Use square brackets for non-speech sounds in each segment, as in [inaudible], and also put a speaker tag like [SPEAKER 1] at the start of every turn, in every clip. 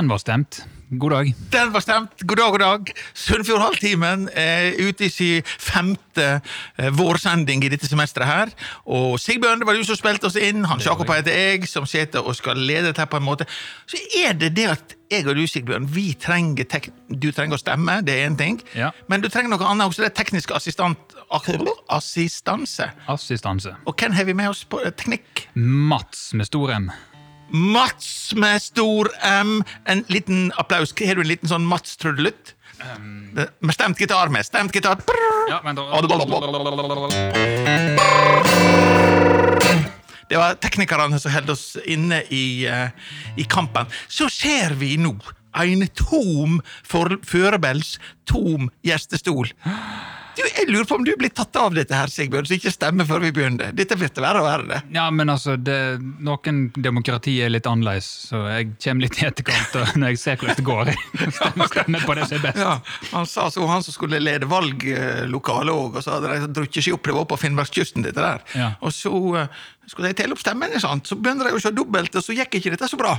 [SPEAKER 1] Den var stemt. God dag.
[SPEAKER 2] Den var stemt. God dag, god dag. Sunnfjordhalvtimen er ute i sin femte eh, vårsending i dette semesteret her. Og Sigbjørn, det var du som spilte oss inn. Hans Jakob heter jeg, som sitter og skal lede dette på en måte. Så er det det at jeg og du, Sigbjørn, vi trenger tek Du trenger å stemme, det er én ting.
[SPEAKER 1] Ja.
[SPEAKER 2] Men du trenger noe annet også. Det er teknisk assistant assistanse.
[SPEAKER 1] Assistanse.
[SPEAKER 2] Og hvem har vi med oss på eh, teknikk?
[SPEAKER 1] Mats med stor M.
[SPEAKER 2] Mats med stor M. En liten applaus. Har du en liten sånn Mats-trudelutt? Det- Med stemt gitar med. Stemt gitar.
[SPEAKER 1] Ja, vent
[SPEAKER 2] Det var teknikerne som holdt oss inne i, uh, i kampen. Så ser vi nå en tom for førebels, tom gjestestol. Du, jeg lurer på om du blir tatt av dette her, Sigbjørn, så ikke stemmer før vi begynner. Dette blir til verre og verre. det.
[SPEAKER 1] Ja, men altså, det, noen demokrati er litt annerledes, så jeg kommer litt i etterkant og når jeg ser hvordan det går. [laughs] [laughs] Stemmer, stemmer på det som er best.
[SPEAKER 2] Ja, Han sa så han som skulle lede valglokalet òg, og så hadde de drukket seg opp. Det var på Finnmarkskysten, dette der.
[SPEAKER 1] Ja.
[SPEAKER 2] Og så eh, skulle de telle opp stemmene, sant? så begynte de å se dobbelt, og så gikk ikke dette så bra.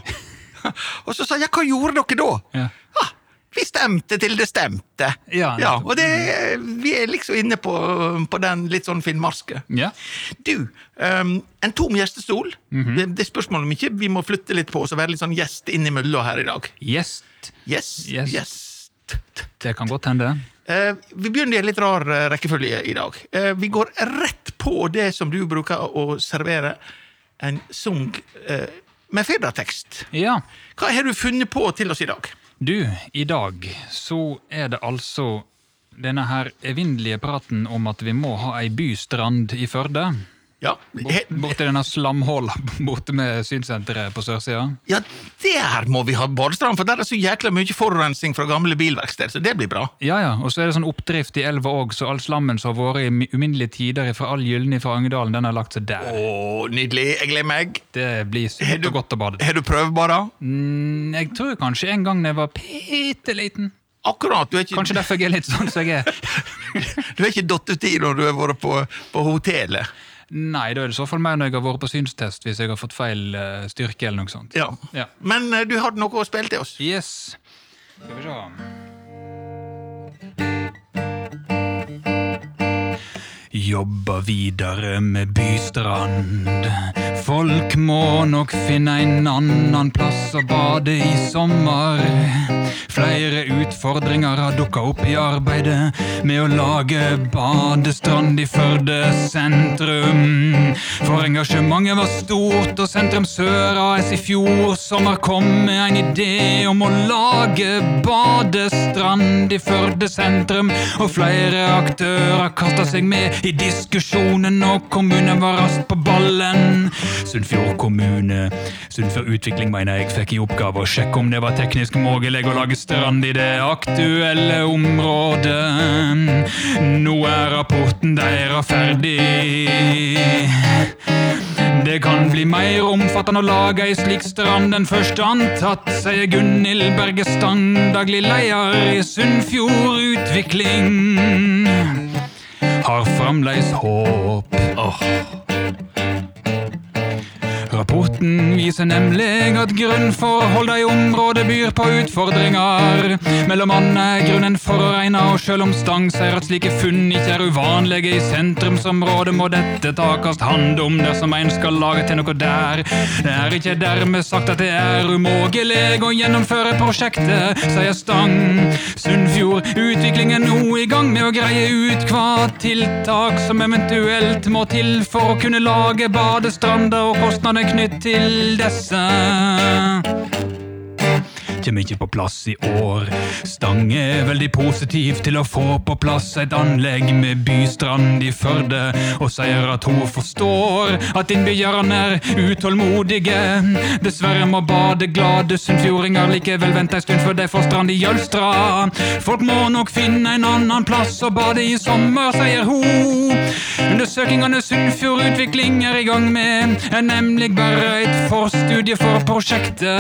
[SPEAKER 2] [laughs] og så sa jeg, hva gjorde dere da?
[SPEAKER 1] Ja.
[SPEAKER 2] Ah, vi stemte til det stemte.
[SPEAKER 1] Ja, ja
[SPEAKER 2] og det, vi er liksom inne på, på den litt sånn finnmarske.
[SPEAKER 1] Ja.
[SPEAKER 2] Du, um, en tom gjestestol.
[SPEAKER 1] Mhm.
[SPEAKER 2] det, det er spørsmål om ikke vi må flytte litt på oss og være litt sånn gjest innimellom her i dag.
[SPEAKER 1] Gjest.
[SPEAKER 2] Yes,
[SPEAKER 1] Yes.
[SPEAKER 2] gjest.
[SPEAKER 1] Det kan godt hende.
[SPEAKER 2] Uh, vi begynner i en litt rar eh, rekkefølge i dag. Uh, vi går rett på det som du bruker å servere, en sang med firdatekst.
[SPEAKER 1] Ja.
[SPEAKER 2] Hva har du funnet på til oss i dag?
[SPEAKER 1] Du, i dag så er det altså denne her evinnelige praten om at vi må ha ei bystrand i Førde.
[SPEAKER 2] Ja,
[SPEAKER 1] Borti denne slamhåla borte med synsenteret på sørsida.
[SPEAKER 2] ja, der må vi ha badestrand, for der er så jækla mye forurensning fra gamle bilverksted, så det blir bra.
[SPEAKER 1] Ja, ja, og så er det sånn oppdrift i elva òg, så all slammen som har vært i uminnelige tider fra all gyllen fra Angedalen, den har lagt seg der.
[SPEAKER 2] Å, nydelig. Jeg gleder meg.
[SPEAKER 1] Det blir så og godt å bade.
[SPEAKER 2] Har du prøvebada?
[SPEAKER 1] Mm, jeg tror kanskje en gang da jeg var bitte liten.
[SPEAKER 2] Akkurat. Du er ikke,
[SPEAKER 1] Kanskje derfor jeg er litt sånn som jeg er. [laughs]
[SPEAKER 2] du er ikke datt uti når du har vært på, på hotellet.
[SPEAKER 1] Nei, da er det i så fall mer når jeg har vært på synstest, hvis jeg har fått feil eh, styrke eller noe sånt.
[SPEAKER 2] Ja.
[SPEAKER 1] Ja.
[SPEAKER 2] Men eh, du hadde noe å spille til oss.
[SPEAKER 1] Yes. Skal vi se. Jobba videre med bystrand. Folk må nok finne en annen plass å bade i sommer. Flere utfordringer har dukka opp i arbeidet med å lage badestrand i Førde sentrum. For engasjementet var stort, og Sentrum Sør AS i fjor sommer kom med en idé om å lage badestrand i Førde sentrum. Og flere aktører kasta seg med i diskusjonen, og kommunen var raskt på ballen. Sunnfjord kommune, Sunnfjord Utvikling mener jeg fikk i oppgave å sjekke om det var teknisk mulig å lage strand i det aktuelle området. Nå er rapporten deres ferdig. Det kan bli mer omfattende å lage ei slik strand enn først antatt, sier Gunhild Berge Stang, daglig leder i Sunnfjord Utvikling. Har fremdeles håp. Rapporten viser nemlig at grunnforholdene i området byr på utfordringer. Mellom annet grunnen foruregna, og selv om Stang sier at slike funn ikke er uvanlige i sentrumsområdet, må dette takast hand om dersom en skal lage til noe der. Det er ikke dermed sagt at det er umulig å gjennomføre prosjektet, sier Stang. Sunnfjord Utvikling er nå i gang med å greie ut hva tiltak som eventuelt må til for å kunne lage badestrander og kostnader knytt til disse. Kommer ikke på plass i år. Stange er veldig positiv til å få på plass et anlegg med bystrand i Førde, og sier at hun forstår at innbyggerne er utålmodige. Dessverre må badeglade sunnfjordinger likevel vente en stund før de får strand i Jølstra. Folk må nok finne en annen plass å bade i sommer, sier hun. Undersøkingene Sunnfjord Utvikling er i gang med, er nemlig bare et forstudie for prosjektet.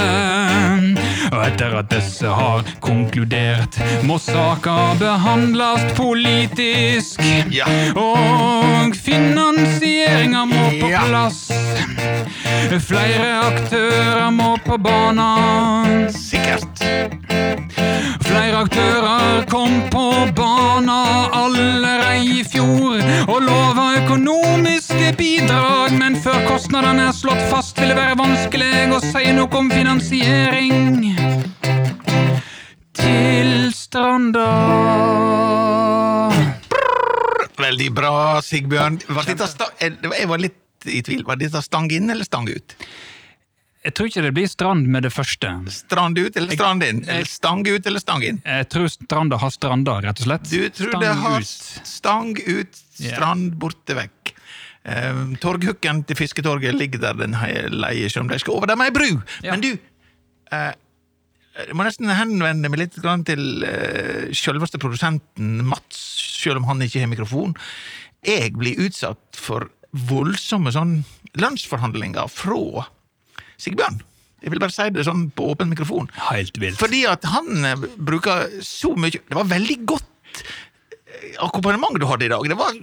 [SPEAKER 1] Og Etter at disse har konkludert, må saka behandles politisk.
[SPEAKER 2] Ja.
[SPEAKER 1] Og finansieringa må på
[SPEAKER 2] Ja.
[SPEAKER 1] plass. Flere aktører må på banen.
[SPEAKER 2] Sikkert.
[SPEAKER 1] Flere aktører kom på bana allerede i fjor og lova økonomiske bidrag, men før kostnadene er slått fast, vil det være vanskelig å si noe om finansiering. Stranda.
[SPEAKER 2] Veldig bra, Sigbjørn. Var jeg var litt i tvil. Var dette stang inn eller stang ut?
[SPEAKER 1] Jeg tror ikke det blir Strand med det første.
[SPEAKER 2] Strand ut eller strand inn? Eller stang ut eller stang inn?
[SPEAKER 1] Jeg tror Stranda har stranda, rett og slett.
[SPEAKER 2] Du tror
[SPEAKER 1] Stang
[SPEAKER 2] det har
[SPEAKER 1] ut.
[SPEAKER 2] stang ut, strand borte vekk. Um, torghooken til fisketorget ligger der den leier, leier som de skal over. der med ei bru!
[SPEAKER 1] Ja.
[SPEAKER 2] Men du, eh, jeg må nesten henvende meg litt til eh, selveste produsenten Mats, selv om han ikke har mikrofon. Jeg blir utsatt for voldsomme sånn lønnsforhandlinger fra Sigbjørn. Jeg vil bare si det sånn på åpen mikrofon.
[SPEAKER 1] Helt vilt.
[SPEAKER 2] Fordi at han eh, bruker så mye Det var veldig godt eh, akkompagnement du hadde i dag. Det var,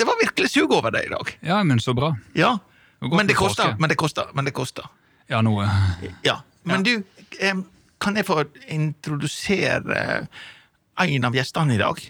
[SPEAKER 2] det var virkelig sug over deg i dag.
[SPEAKER 1] Ja, men så bra.
[SPEAKER 2] Ja. Men det koster. Men det koster. Men det koster.
[SPEAKER 1] Ja, noe.
[SPEAKER 2] Ja. Men du, eh, kan jeg få introdusere en av gjestene i dag?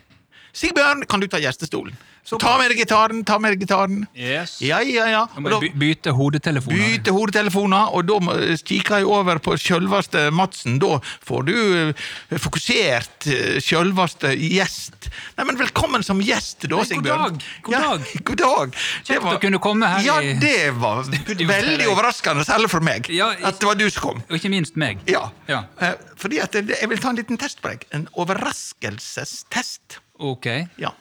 [SPEAKER 2] Sigbjørn, kan du ta gjestestolen?
[SPEAKER 1] Så
[SPEAKER 2] Ta med deg gitaren, ta med deg gitaren.
[SPEAKER 1] Yes.
[SPEAKER 2] Ja, ja, ja. Da-
[SPEAKER 1] byte hodetelefoner.
[SPEAKER 2] Byte hodetelefoner, og da kikker jeg over på sjølveste Madsen. Da får du eh, fokusert eh, sjølveste gjest. Nei, men velkommen som gjest, da,
[SPEAKER 1] Sigbjørn. god dag, god
[SPEAKER 2] Ja,
[SPEAKER 1] dag. [laughs]
[SPEAKER 2] god dag. Det
[SPEAKER 1] Kjekt å kunne komme her
[SPEAKER 2] Ja, det var [laughs] veldig overraskende, særlig for meg,
[SPEAKER 1] Ja, ikke-
[SPEAKER 2] at det var du som kom.
[SPEAKER 1] Og ikke minst meg.
[SPEAKER 2] Ja.
[SPEAKER 1] Ja.
[SPEAKER 2] Eh, Fordi at jeg vil ta en liten test på deg. En overraskelsestest.
[SPEAKER 1] Ok.
[SPEAKER 2] Ja.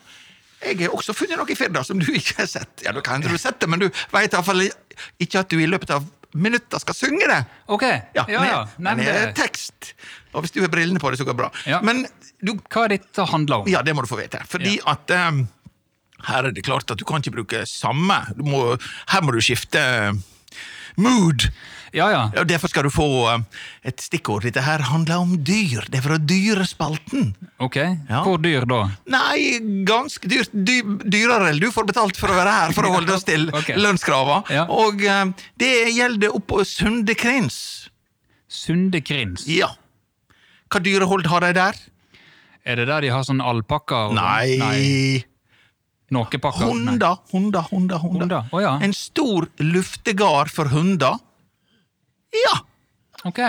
[SPEAKER 2] Jeg har også funnet noe i Firda som du ikke har sett. Ja, du kan du sett det, men du vet iallfall ikke at du i løpet av minutter skal synge det.
[SPEAKER 1] Ok. Ja, ja.
[SPEAKER 2] med,
[SPEAKER 1] men det er
[SPEAKER 2] tekst. Og hvis du har brillene på det, så går det bra.
[SPEAKER 1] Ja.
[SPEAKER 2] Men du,
[SPEAKER 1] hva dette handler om?
[SPEAKER 2] ja, det må du få vite. Fordi at um, her er det klart at du kan ikke bruke samme. Du må, her må du skifte mood.
[SPEAKER 1] Ja, ja.
[SPEAKER 2] Og Derfor skal du få eh, et stikkord. Dette her handler om dyr. Det er fra Dyrespalten.
[SPEAKER 1] Ok.
[SPEAKER 2] Ja.
[SPEAKER 1] Hvor dyr da?
[SPEAKER 2] Nei, ganske dyrt. Dy dyrere enn du får betalt for å være her for å holde oss [laughs] til
[SPEAKER 1] okay.
[SPEAKER 2] lønnskrava.
[SPEAKER 1] Ja.
[SPEAKER 2] Og eh, det gjelder oppå Sundekrins.
[SPEAKER 1] Sundekrins?
[SPEAKER 2] Ja. Hva dyrehold har de der?
[SPEAKER 1] Er det der de har sånn alpakka?
[SPEAKER 2] Nei,
[SPEAKER 1] Nei.
[SPEAKER 2] Hunder, hunder, hunder. hunder.
[SPEAKER 1] Hunder, Oh, ja.
[SPEAKER 2] En stor luftegard for hunder. Ja.
[SPEAKER 1] Ok.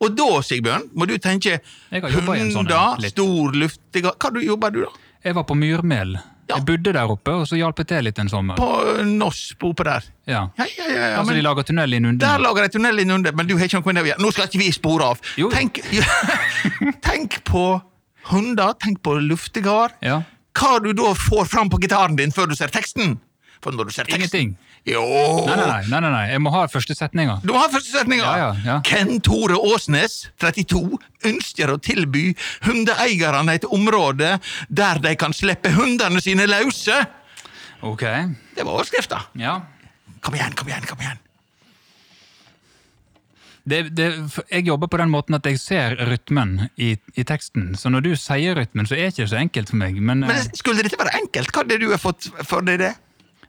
[SPEAKER 2] Og da, Sigbjørn, må du tenke
[SPEAKER 1] sånn
[SPEAKER 2] hunder,
[SPEAKER 1] litt.
[SPEAKER 2] stor luftegard Hva du jobber du, da?
[SPEAKER 1] Jeg var på Myrmel.
[SPEAKER 2] Ja.
[SPEAKER 1] Jeg bodde der oppe, og så hjalp jeg til litt en sommer.
[SPEAKER 2] På Noss, på oppe der.
[SPEAKER 1] Ja.
[SPEAKER 2] Ja, ja, ja, ja
[SPEAKER 1] altså, de lager tunnel i Nunden.
[SPEAKER 2] Der lager de tunnel innunder, men du har ikke noe gjøre. Nå skal ikke vi spore av. Tenk, [laughs] tenk på hunder, tenk på luftegard.
[SPEAKER 1] Ja.
[SPEAKER 2] Hva du da får fram på gitaren din før du ser teksten? For når du ser teksten
[SPEAKER 1] Ingenting.
[SPEAKER 2] Jo!
[SPEAKER 1] Nei, nei, nei, nei. Jeg må ha første setninga.
[SPEAKER 2] Du må ha første setninga!
[SPEAKER 1] Ja, ja, ja.
[SPEAKER 2] Ken Tore Åsnes, 32, ønsker å tilby hundeeierne et område der de kan slippe hundene sine løse.
[SPEAKER 1] Ok.
[SPEAKER 2] Det var overskrifta.
[SPEAKER 1] Ja.
[SPEAKER 2] Kom igjen, kom igjen, kom igjen.
[SPEAKER 1] Det, det, jeg jobber på den måten at jeg ser rytmen i, i teksten. Så når du sier rytmen, så er det ikke så enkelt for meg. Men,
[SPEAKER 2] Men
[SPEAKER 1] eh,
[SPEAKER 2] skulle dette være enkelt? Hva er det du har fått for deg det?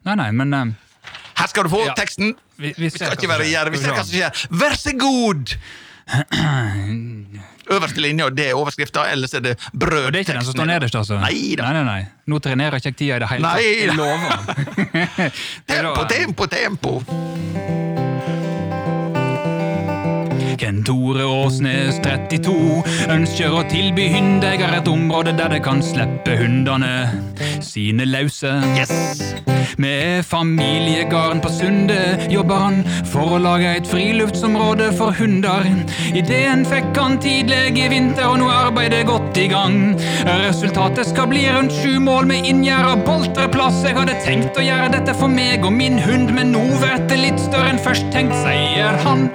[SPEAKER 1] Nei, nei, men Uh,
[SPEAKER 2] Her skal du få
[SPEAKER 1] Ja.
[SPEAKER 2] teksten.
[SPEAKER 1] vi, vi
[SPEAKER 2] Vi skal ikke være
[SPEAKER 1] skjer.
[SPEAKER 2] Vi ser hva som skjer. Vær så god! [clears throat] Øverste linja, det er overskrifta, ellers er det brød.
[SPEAKER 1] Og det er ikke den som står nederst, altså?
[SPEAKER 2] Nei.
[SPEAKER 1] Nei, nei, nei. Nå trenerer ikke jeg tida i det hele tatt. Jeg lover. [laughs] Er
[SPEAKER 2] Tempo, tempo, tempo.
[SPEAKER 1] Ken Tore Åsnes, 32, ønsker å tilby hundeeier et område der de kan slippe hundene sine løse.
[SPEAKER 2] Yes!
[SPEAKER 1] Med familiegarden på Sunde jobber han for å lage et friluftsområde for hunder. Ideen fikk han tidlig i vinter, og nå er arbeidet godt i gang. Resultatet skal bli rundt sju mål med inngjerda boltreplass. Jeg hadde tenkt å gjøre dette for meg og min hund, men nå blir det litt større enn først tenkt, sier han.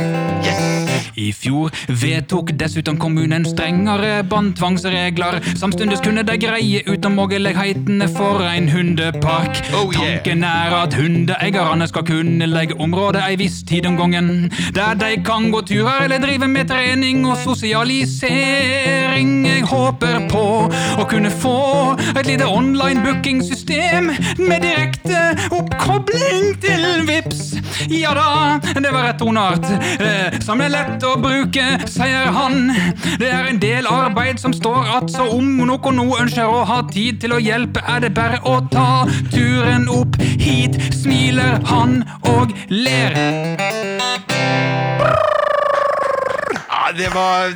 [SPEAKER 2] Yes!
[SPEAKER 1] I fjor vedtok dessuten kommunen strengere båndtvangsregler. Samtidig kunne de greie ut om mulighetene for en hundepark.
[SPEAKER 2] Oh, yeah.
[SPEAKER 1] Tanken er at hundeeierne skal kunne legge området ei viss tid om gangen, der de kan gå turer eller drive med trening og sosialisering. Jeg håper på å kunne få et lite online bookingsystem med direkte oppkobling til Vips. Ja da, det var rett toneart, eh, lett å bruke, sier han. Det er en del arbeid som står att, så om noen nå ønsker å ha tid til å hjelpe, er det bare å ta turen opp hit, smiler han og ler.
[SPEAKER 2] Ja, det var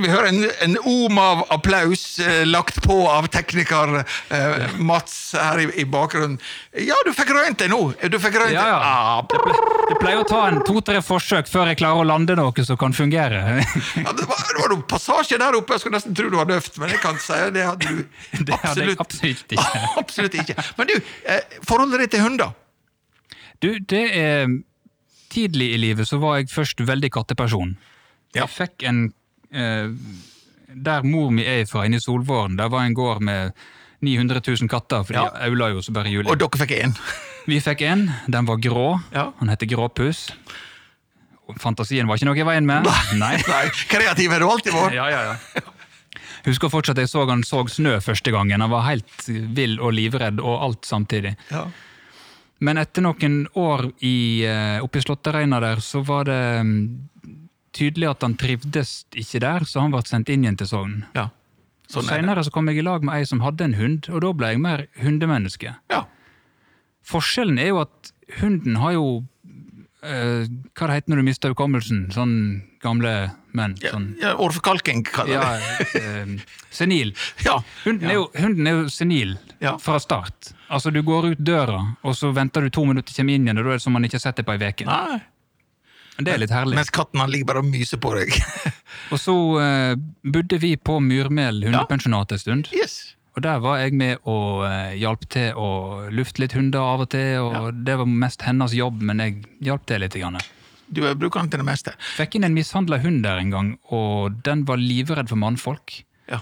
[SPEAKER 2] Vi hører en, en om av applaus eh, lagt på av tekniker eh, Mats her i, i bakgrunnen. Ja, du fikk røynt deg nå! Du fikk røynt
[SPEAKER 1] Ja, ja.
[SPEAKER 2] Ah,
[SPEAKER 1] Det, ple det pleier å ta en to-tre forsøk før jeg klarer å lande noe som kan fungere. [laughs]
[SPEAKER 2] Ja, det var, det var noen passasje der oppe, jeg skulle nesten tro du hadde øvd, men jeg kan si det hadde du [laughs]
[SPEAKER 1] Det hadde jeg absolutt ikke. [laughs]
[SPEAKER 2] absolutt ikke. Men du, eh, forholdet ditt til hunder?
[SPEAKER 1] Du, det er Tidlig i livet så var jeg først veldig katteperson.
[SPEAKER 2] Ja.
[SPEAKER 1] Jeg fikk en eh, Der mor mi er fra, inne i Solvåren, der var en gård med 900 000 katter, for de
[SPEAKER 2] Ja.
[SPEAKER 1] aula jo så bare juli.
[SPEAKER 2] Og dere fikk én? [laughs]
[SPEAKER 1] Vi fikk en, den var grå.
[SPEAKER 2] Ja.
[SPEAKER 1] Han heter Gråpuss. Fantasien var ikke noe i veien med. Nei. [laughs]
[SPEAKER 2] Nei, kreativ har du alltid vært.
[SPEAKER 1] Ja, ja, ja. Husker fortsatt jeg så han så snø første gangen. Han var helt vill og livredd og alt samtidig.
[SPEAKER 2] Ja.
[SPEAKER 1] Men etter noen år i, eh, oppe i Slåttereina der, så var det mm, tydelig at han trivdes ikke der, så han ble sendt inn igjen til Sogn.
[SPEAKER 2] ja. Sånn er.
[SPEAKER 1] Senere så kom jeg i lag med ei som hadde en hund, og da ble jeg mer hundemenneske.
[SPEAKER 2] Ja.
[SPEAKER 1] Forskjellen er jo at hunden har jo eh, Hva det heter når du mister hukommelsen? Sånn gamle menn.
[SPEAKER 2] Ja,
[SPEAKER 1] Sånn,
[SPEAKER 2] ja, Årforkalking, kaller
[SPEAKER 1] ja,
[SPEAKER 2] det.
[SPEAKER 1] eh, senil. [laughs]
[SPEAKER 2] Ja.
[SPEAKER 1] Hunden, er jo, hunden er jo senil
[SPEAKER 2] Ja.
[SPEAKER 1] fra start. Altså, Du går ut døra, og så venter du to minutter, kommer inn igjen, og da er det som man ikke har sett deg på ei uke.
[SPEAKER 2] Nei.
[SPEAKER 1] Det er litt herlig.
[SPEAKER 2] Mens katten han ligger bare og myser på deg. [laughs]
[SPEAKER 1] Og så uh, bodde vi på Myrmel hundepensjonat en stund.
[SPEAKER 2] yes.
[SPEAKER 1] Og der var jeg med og uh, hjalp til å lufte litt hunder av og til, og det var mest hennes jobb, men jeg hjalp til litt. Grann.
[SPEAKER 2] Du er- bruker den til det meste.
[SPEAKER 1] Fikk inn en mishandla hund der en gang, og den var livredd for mannfolk.
[SPEAKER 2] Ja.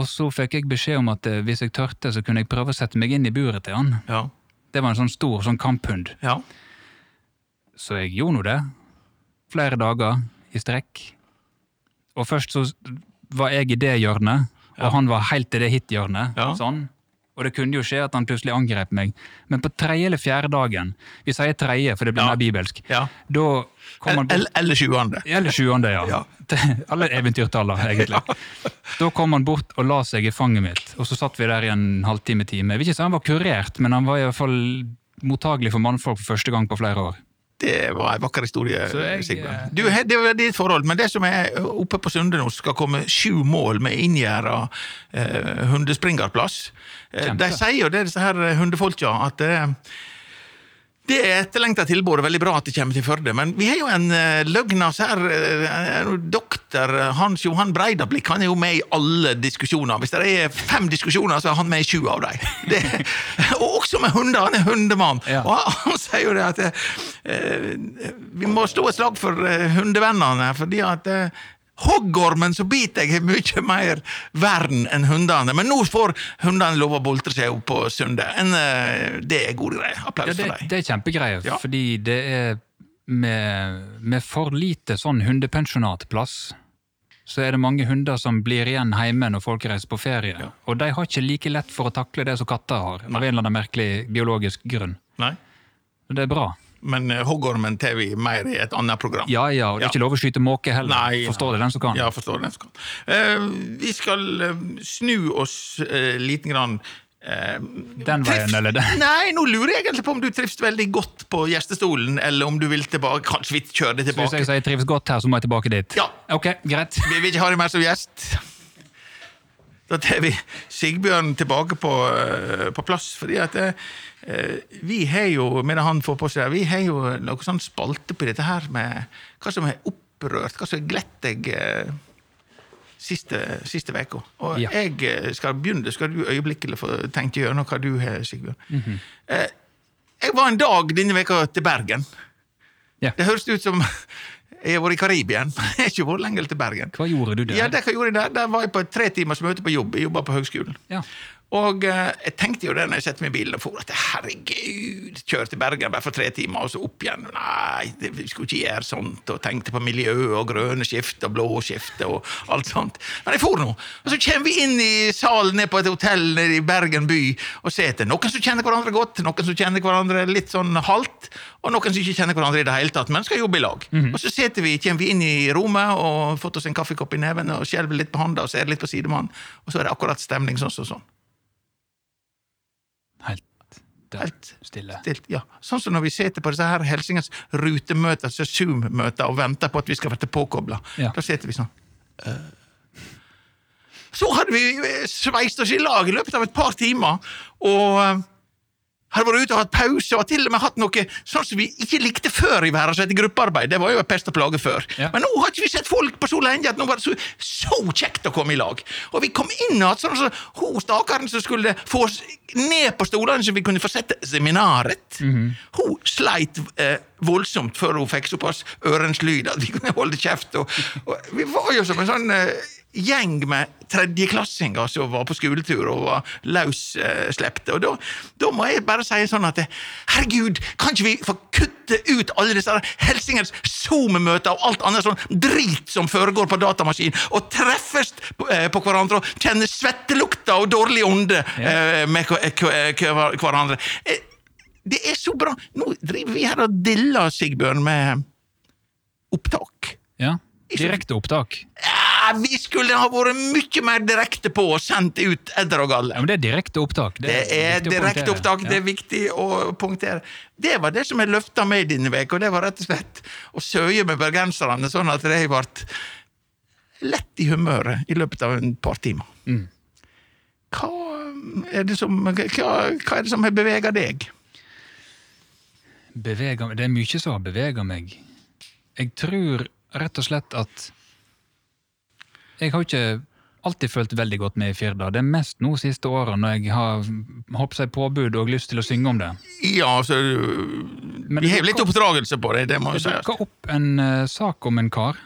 [SPEAKER 1] Og så fikk jeg beskjed om at uh, hvis jeg tørte, så kunne jeg prøve å sette meg inn i buret til han.
[SPEAKER 2] Ja.
[SPEAKER 1] Det var en sånn stor sånn kamphund.
[SPEAKER 2] ja.
[SPEAKER 1] Så jeg gjorde nå det. Flere dager i strekk. Og først så var jeg i det hjørnet, og han var helt i det hit-hjørnet.
[SPEAKER 2] Ja.
[SPEAKER 1] Sånn. Og det kunne jo skje at han plutselig angrep meg. Men på tredje eller fjerde dagen, vi sier tredje for det blir
[SPEAKER 2] Ja.
[SPEAKER 1] mer bibelsk,
[SPEAKER 2] ja.
[SPEAKER 1] da kom han bort
[SPEAKER 2] Eller, sjuende.
[SPEAKER 1] Eller sjuende, ja. [laughs]
[SPEAKER 2] Ja. [laughs]
[SPEAKER 1] Alle eventyrtaller, egentlig. [laughs] Da kom han bort og la seg i fanget mitt, og så satt vi der i en halvtime-time. Jeg vil ikke si han var kurert, men han var i hvert fall mottagelig for mannfolk for første gang på flere år.
[SPEAKER 2] Det var en vakker historie, Sigbjørn.
[SPEAKER 1] eh,
[SPEAKER 2] det var ditt forhold, men det som er oppe på Sunde nå, skal komme sju mål med inngjerda eh, hundespringerplass. Eh, de sier jo det, disse her hundefolka, at eh, det er etterlengta tilbud og veldig bra at det kommer til Førde, men vi har jo en uh, løgnas her. Uh, doktor Hans Johan Breidablikk han er jo med i alle diskusjoner. Hvis det er fem diskusjoner, så er han med i sju av dem. Det, [laughs] og også med hunder! Han er hundemann.
[SPEAKER 1] Ja.
[SPEAKER 2] Og han, han sier jo det at uh, vi må stå et slag for eh, hundevennene, fordi at eh, Hoggormen som biter jeg, har mye mer vern enn hundene. Men nå får hundene lov å boltre seg opp på sundet. En, eh, det er gode greier. Applaus
[SPEAKER 1] Ja, det,
[SPEAKER 2] for dem.
[SPEAKER 1] det er kjempegreier,
[SPEAKER 2] Ja.
[SPEAKER 1] fordi det er med, med for lite sånn hundepensjonatplass, så er det mange hunder som blir igjen hjemme når folk reiser på ferie. Og de har ikke like lett for å takle det som katter har, av en eller annen merkelig biologisk grunn.
[SPEAKER 2] Nei.
[SPEAKER 1] Det er bra.
[SPEAKER 2] Men eh, hoggormen tar vi mer i et annet program.
[SPEAKER 1] Ja ja, og det er ikke lov å skyte måke heller.
[SPEAKER 2] Nei,
[SPEAKER 1] Forstår det den som kan.
[SPEAKER 2] Ja, forstår den som kan. Uh, vi skal eh, snu oss uh, liten grann.
[SPEAKER 1] Den veien, eller den? [laughs]
[SPEAKER 2] Nei, nå lurer jeg egentlig på om du trives veldig godt på gjestestolen, eller om du vil tilbake, kanskje vi kjører det
[SPEAKER 1] Så hvis
[SPEAKER 2] tilbake.
[SPEAKER 1] jeg sier trives godt her, så må jeg tilbake dit?
[SPEAKER 2] Ja.
[SPEAKER 1] Ok, greit.
[SPEAKER 2] Vi vil ikke ha deg mer som gjest. Da tar vi Sigbjørn tilbake på, eh, på plass, fordi at det, vi har jo, medan han får på seg vi har jo noe sånn spalte på dette her med hva som har opprørt, hva som har glett deg eh, siste, siste veka. Og
[SPEAKER 1] Ja.
[SPEAKER 2] jeg eh, skal begynne, skal du øyeblikkelig få tenke gjennom hva du har, Sigbjørn.
[SPEAKER 1] Mm
[SPEAKER 2] -hmm. jeg var en dag denne veka til Bergen.
[SPEAKER 1] Ja.
[SPEAKER 2] Det høres ut som Jeg har vært i Karibien. [laughs] Jeg har ikke vært lenger til Bergen.
[SPEAKER 1] Hva gjorde du der?
[SPEAKER 2] Ja, det, hva gjorde jeg der? Der var jeg på et tre timers møte på jobb. Jeg jobba på høgskolen.
[SPEAKER 1] Ja.
[SPEAKER 2] Og eh, jeg tenkte jo det når jeg setter meg i bilen og for at herregud, kjør til Bergen bare for tre timer, og så opp igjen. Nei, det, vi skulle ikke gjøre sånt. Og tenkte på miljø og grønne skift og blå skift og alt sånt. Men jeg for nå. Og så kommer vi inn i salen ned på et hotell nede i Bergen by og ser etter noen som kjenner hverandre godt, noen som kjenner hverandre litt sånn halvt, og noen som ikke kjenner hverandre i det hele tatt, men skal jobbe i lag. Og så setter vi, kommer vi inn i rommet og fått oss en kaffekopp i neven og skjelver litt på handa og ser litt på sidemannen, og så er det akkurat stemning sånn som sånn.
[SPEAKER 1] Helt
[SPEAKER 2] Helt
[SPEAKER 1] stille.
[SPEAKER 2] stilt. Ja. Sånn som når vi sitter på disse her Helsingens rutemøter, så Zoom-møter, og venter på at vi skal bli påkobla.
[SPEAKER 1] Ja.
[SPEAKER 2] Da sitter vi sånn. eh. Så hadde vi eh, sveist oss i lag i løpet av et par timer, og hadde vært ute og hatt pause, og til og med hatt noe sånn som vi ikke likte før i verden, som heter gruppearbeid. Det var jo en pest og plage før.
[SPEAKER 1] Ja.
[SPEAKER 2] Men nå har ikke vi sett folk på så lenge at nå var det så, så kjekt å komme i lag. Og vi kom inn igjen, sånn som hun stakkaren som skulle få oss ned på stolene så vi kunne få sett seminaret. Hun sleit eh, voldsomt før hun fikk såpass ørens lyd at vi kunne holde kjeft. Og, og vi var jo som en sånn eh, gjeng med tredjeklassinger som var på skoletur og var løsslepte. og da, da må jeg bare si sånn at eh, herregud, kan ikke vi få kutte ut alle disse helsingens Zoom-møter og alt annet sånn drit som foregår på datamaskin, og treffes på, eh, på hverandre og kjenne svettelukta og dårlig ånde eh, med hver- hver- hverandre. Eh, det er så bra! Nå driver vi her og diller, Sigbjørn, med opptak.
[SPEAKER 1] Ja. Direkte opptak.
[SPEAKER 2] Ja, vi skulle ha vært mye mer direkte på og sendt ut edder og galle.
[SPEAKER 1] Ja, men det er direkte opptak.
[SPEAKER 2] Det er
[SPEAKER 1] viktig å
[SPEAKER 2] direkte opptak, det er viktig å punktere. Det var det som jeg løfta med denne uka, og det var rett og slett å søye med bergenserne, sånn at de ble lett i humøret i løpet av en par timer.
[SPEAKER 1] Mm.
[SPEAKER 2] Hva er det som, hva, hva er det som har bevega deg?
[SPEAKER 1] Beveger, det er mye som har bevega meg. Jeg tror rett og slett at Jeg har ikke alltid følt veldig godt med i Firda. Det er mest nå siste året når jeg har hoppet seg påbud og lyst til å synge om det.
[SPEAKER 2] Ja, altså Vi har litt oppdragelse på det, det må
[SPEAKER 1] Det
[SPEAKER 2] jo sies.
[SPEAKER 1] dukka opp en uh, sak om en kar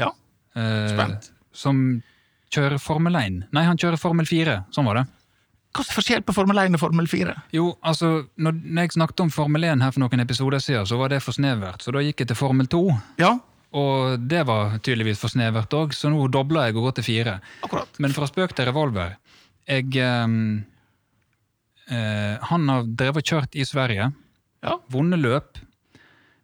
[SPEAKER 2] Ja, Spent.
[SPEAKER 1] Uh, som kjører Formel 1. Nei, han kjører Formel 4. Sånn var det.
[SPEAKER 2] Hva er forskjell på Formel 1 og Formel 4?
[SPEAKER 1] Jo, altså, når jeg snakket om Formel 1 her for noen episoder siden, så var det for snevert. Så da gikk jeg til Formel 2.
[SPEAKER 2] Ja,
[SPEAKER 1] Og det var tydeligvis for snevert òg, så nå dobla jeg og går til fire.
[SPEAKER 2] akkurat.
[SPEAKER 1] Men fra spøk til revolver. Jeg um, uh, Han har drevet og kjørt i Sverige.
[SPEAKER 2] Ja.
[SPEAKER 1] Vunnet løp.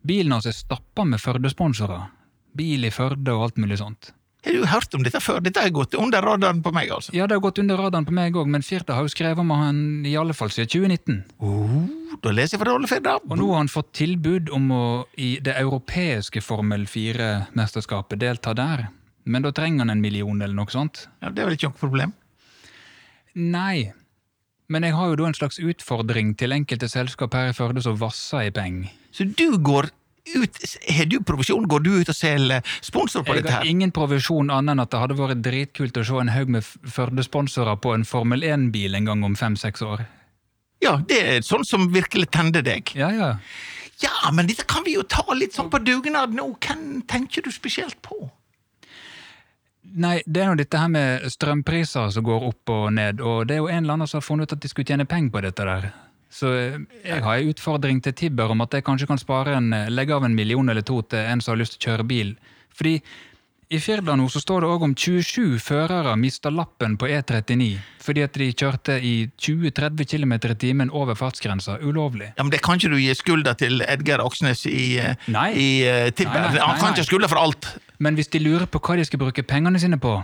[SPEAKER 1] Bilen hans er stappa med Førde-sponsorer. Bil i Førde og alt mulig sånt.
[SPEAKER 2] Har du hørt om dette før? Dette har gått under radaren på meg, altså.
[SPEAKER 1] Ja, det har gått under radaren på meg òg, men Firda har jo skrevet om han i alle fall siden 2019.
[SPEAKER 2] Oh, da leser jeg fra Rollefjord,
[SPEAKER 1] Og nå har han fått tilbud om å i det europeiske Formel 4-mesterskapet delta der. Men da trenger han en million eller noe sånt.
[SPEAKER 2] Ja, det er vel ikke noe problem?
[SPEAKER 1] Nei. Men jeg har jo da en slags utfordring til enkelte selskap her i Førde som vasser i penger.
[SPEAKER 2] Så du går ut Har du provisjon? Går du ut og selger sponsor på
[SPEAKER 1] Jeg
[SPEAKER 2] dette
[SPEAKER 1] har ingen provisjon annet enn at det hadde vært dritkult å se en haug med Førde-sponsorer på en Formel 1-bil en gang om fem-seks år.
[SPEAKER 2] Ja, det er sånn som virkelig tenner deg.
[SPEAKER 1] Ja, ja.
[SPEAKER 2] Ja, men dette kan vi jo ta litt sånn på dugnad nå. Hvem tenker du spesielt på?
[SPEAKER 1] Nei, det er jo dette her med strømpriser som går opp og ned, og det er jo en eller annen som har funnet ut at de skulle tjene penger på dette der. Så eh, jeg har en utfordring til Tibber om at jeg kanskje kan spare en, eh, legge av en million eller to til en som har lyst til å kjøre bil. Fordi i Firda nå så står det òg om 27 førere mista lappen på E39 fordi at de kjørte i 20-30 km i timen over fartsgrensa ulovlig.
[SPEAKER 2] Ja, men Det kan ikke du gi skulda til Edgar Oksnes i, eh,
[SPEAKER 1] Nei.
[SPEAKER 2] i uh, Tibber.
[SPEAKER 1] Nei, nei,
[SPEAKER 2] Han kan ikke ha skulda for alt.
[SPEAKER 1] Men hvis de lurer på hva de skal bruke pengene sine på,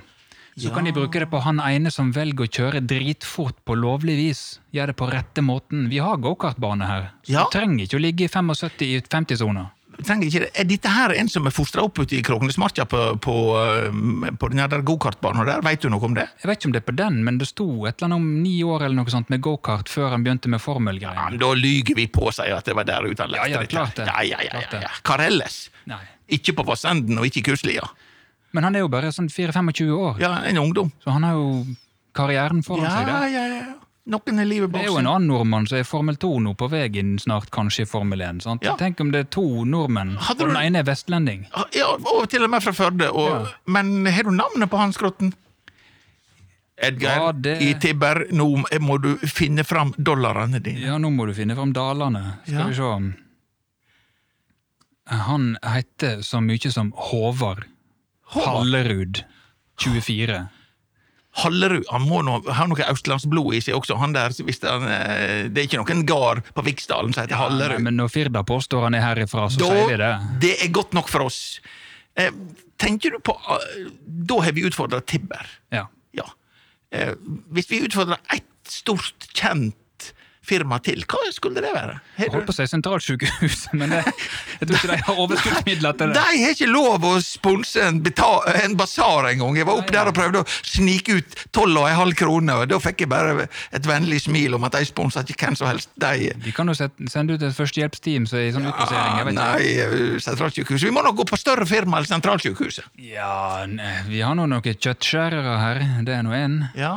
[SPEAKER 1] så kan de bruke det på han ene som velger å kjøre dritfort på lovlig vis. Gjør det på rette måten. Vi har gokartbane her, så
[SPEAKER 2] Ja.
[SPEAKER 1] du trenger ikke å ligge i 75 i 50-sona.
[SPEAKER 2] Trenger ikke det. Er dette her en som er fostra opp ute i Kroknesmarka på, på, eh, på den der gokartbanen der? Veit du noe om det?
[SPEAKER 1] Jeg vet ikke om det er på den, men det sto et eller annet om ni år eller noe sånt med gokart før han begynte med
[SPEAKER 2] Ja, men Da lyger vi på seg at det var der ute han
[SPEAKER 1] Ja,
[SPEAKER 2] lærte
[SPEAKER 1] ja,
[SPEAKER 2] dette.
[SPEAKER 1] klart det.
[SPEAKER 2] Ja, ja, ja, ja, ja. Karelles.
[SPEAKER 1] Nei.
[SPEAKER 2] Ikke på Vassenden og ikke i Kuslia.
[SPEAKER 1] Men han er jo bare sånn 4-25 år,
[SPEAKER 2] Ja, en ungdom.
[SPEAKER 1] så han har jo karrieren foran
[SPEAKER 2] Ja,
[SPEAKER 1] seg
[SPEAKER 2] ja,
[SPEAKER 1] der.
[SPEAKER 2] ja. ja. Noen er livet
[SPEAKER 1] Det er jo en annen nordmann som er Formel 2 nå, på veien snart, kanskje i Formel 1. Sant?
[SPEAKER 2] Ja.
[SPEAKER 1] Tenk om det er to nordmenn, og den ene er vestlending.
[SPEAKER 2] Ja, og til og med fra Førde. Og, Men har du navnet på hans Grotten? Edgar
[SPEAKER 1] Ja, det-
[SPEAKER 2] i Tibber, nå må du finne fram dollarene dine.
[SPEAKER 1] Ja, nå må du finne fram dalene. Skal
[SPEAKER 2] Ja.
[SPEAKER 1] vi se. Han heter så mye som Håvard Hallerud. 24.
[SPEAKER 2] Hallerud han må nå ha noe østlandsblod i seg også. Han der, hvis han, eh, det er ikke noen gard på Viksdalen som heter
[SPEAKER 1] Nei,
[SPEAKER 2] Hallerud.
[SPEAKER 1] men når Firda påstår han er herifra, så
[SPEAKER 2] Da,
[SPEAKER 1] sier vi det.
[SPEAKER 2] det er godt nok for oss. Eh, tenker du på eh, Da har vi utfordra Tibber.
[SPEAKER 1] Ja.
[SPEAKER 2] Ja. Eh, hvis vi utfordrer ett stort, kjent firma til, hva skulle det være? Har
[SPEAKER 1] Jeg holdt på å si sentralsykehuset, [laughs] men det, jeg tror ikke de har overskuddsmidler til
[SPEAKER 2] De
[SPEAKER 1] det.
[SPEAKER 2] har ikke lov å sponse en, en basar engang. Jeg var oppe der og prøvde å snike ut tolv og en halv krone, og da fikk jeg bare et vennlig smil om at de sponsa ikke hvem som helst. De
[SPEAKER 1] De kan jo sende ut et førstehjelpsteam som er i sånn utplassering. Jeg vet ikke.
[SPEAKER 2] Nei, eh, sentralsykehuset. Vi må nok gå på større firma enn sentralsykehuset.
[SPEAKER 1] Ja, vi har nå noen kjøttskjærere her. Det er nå én.
[SPEAKER 2] Ja,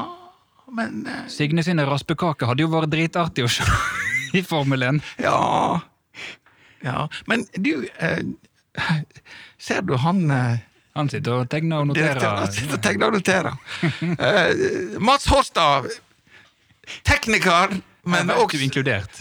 [SPEAKER 2] men eh,
[SPEAKER 1] Signe sine raspekaker hadde jo vært dritartig å se [laughs] i Formel 1.
[SPEAKER 2] Ja Ja, men du eh, Ser du han eh,
[SPEAKER 1] Han sitter og tegner og
[SPEAKER 2] noterer. han sitter og tegner og noterer? Eh, Mats Horstad, tekniker, men
[SPEAKER 1] også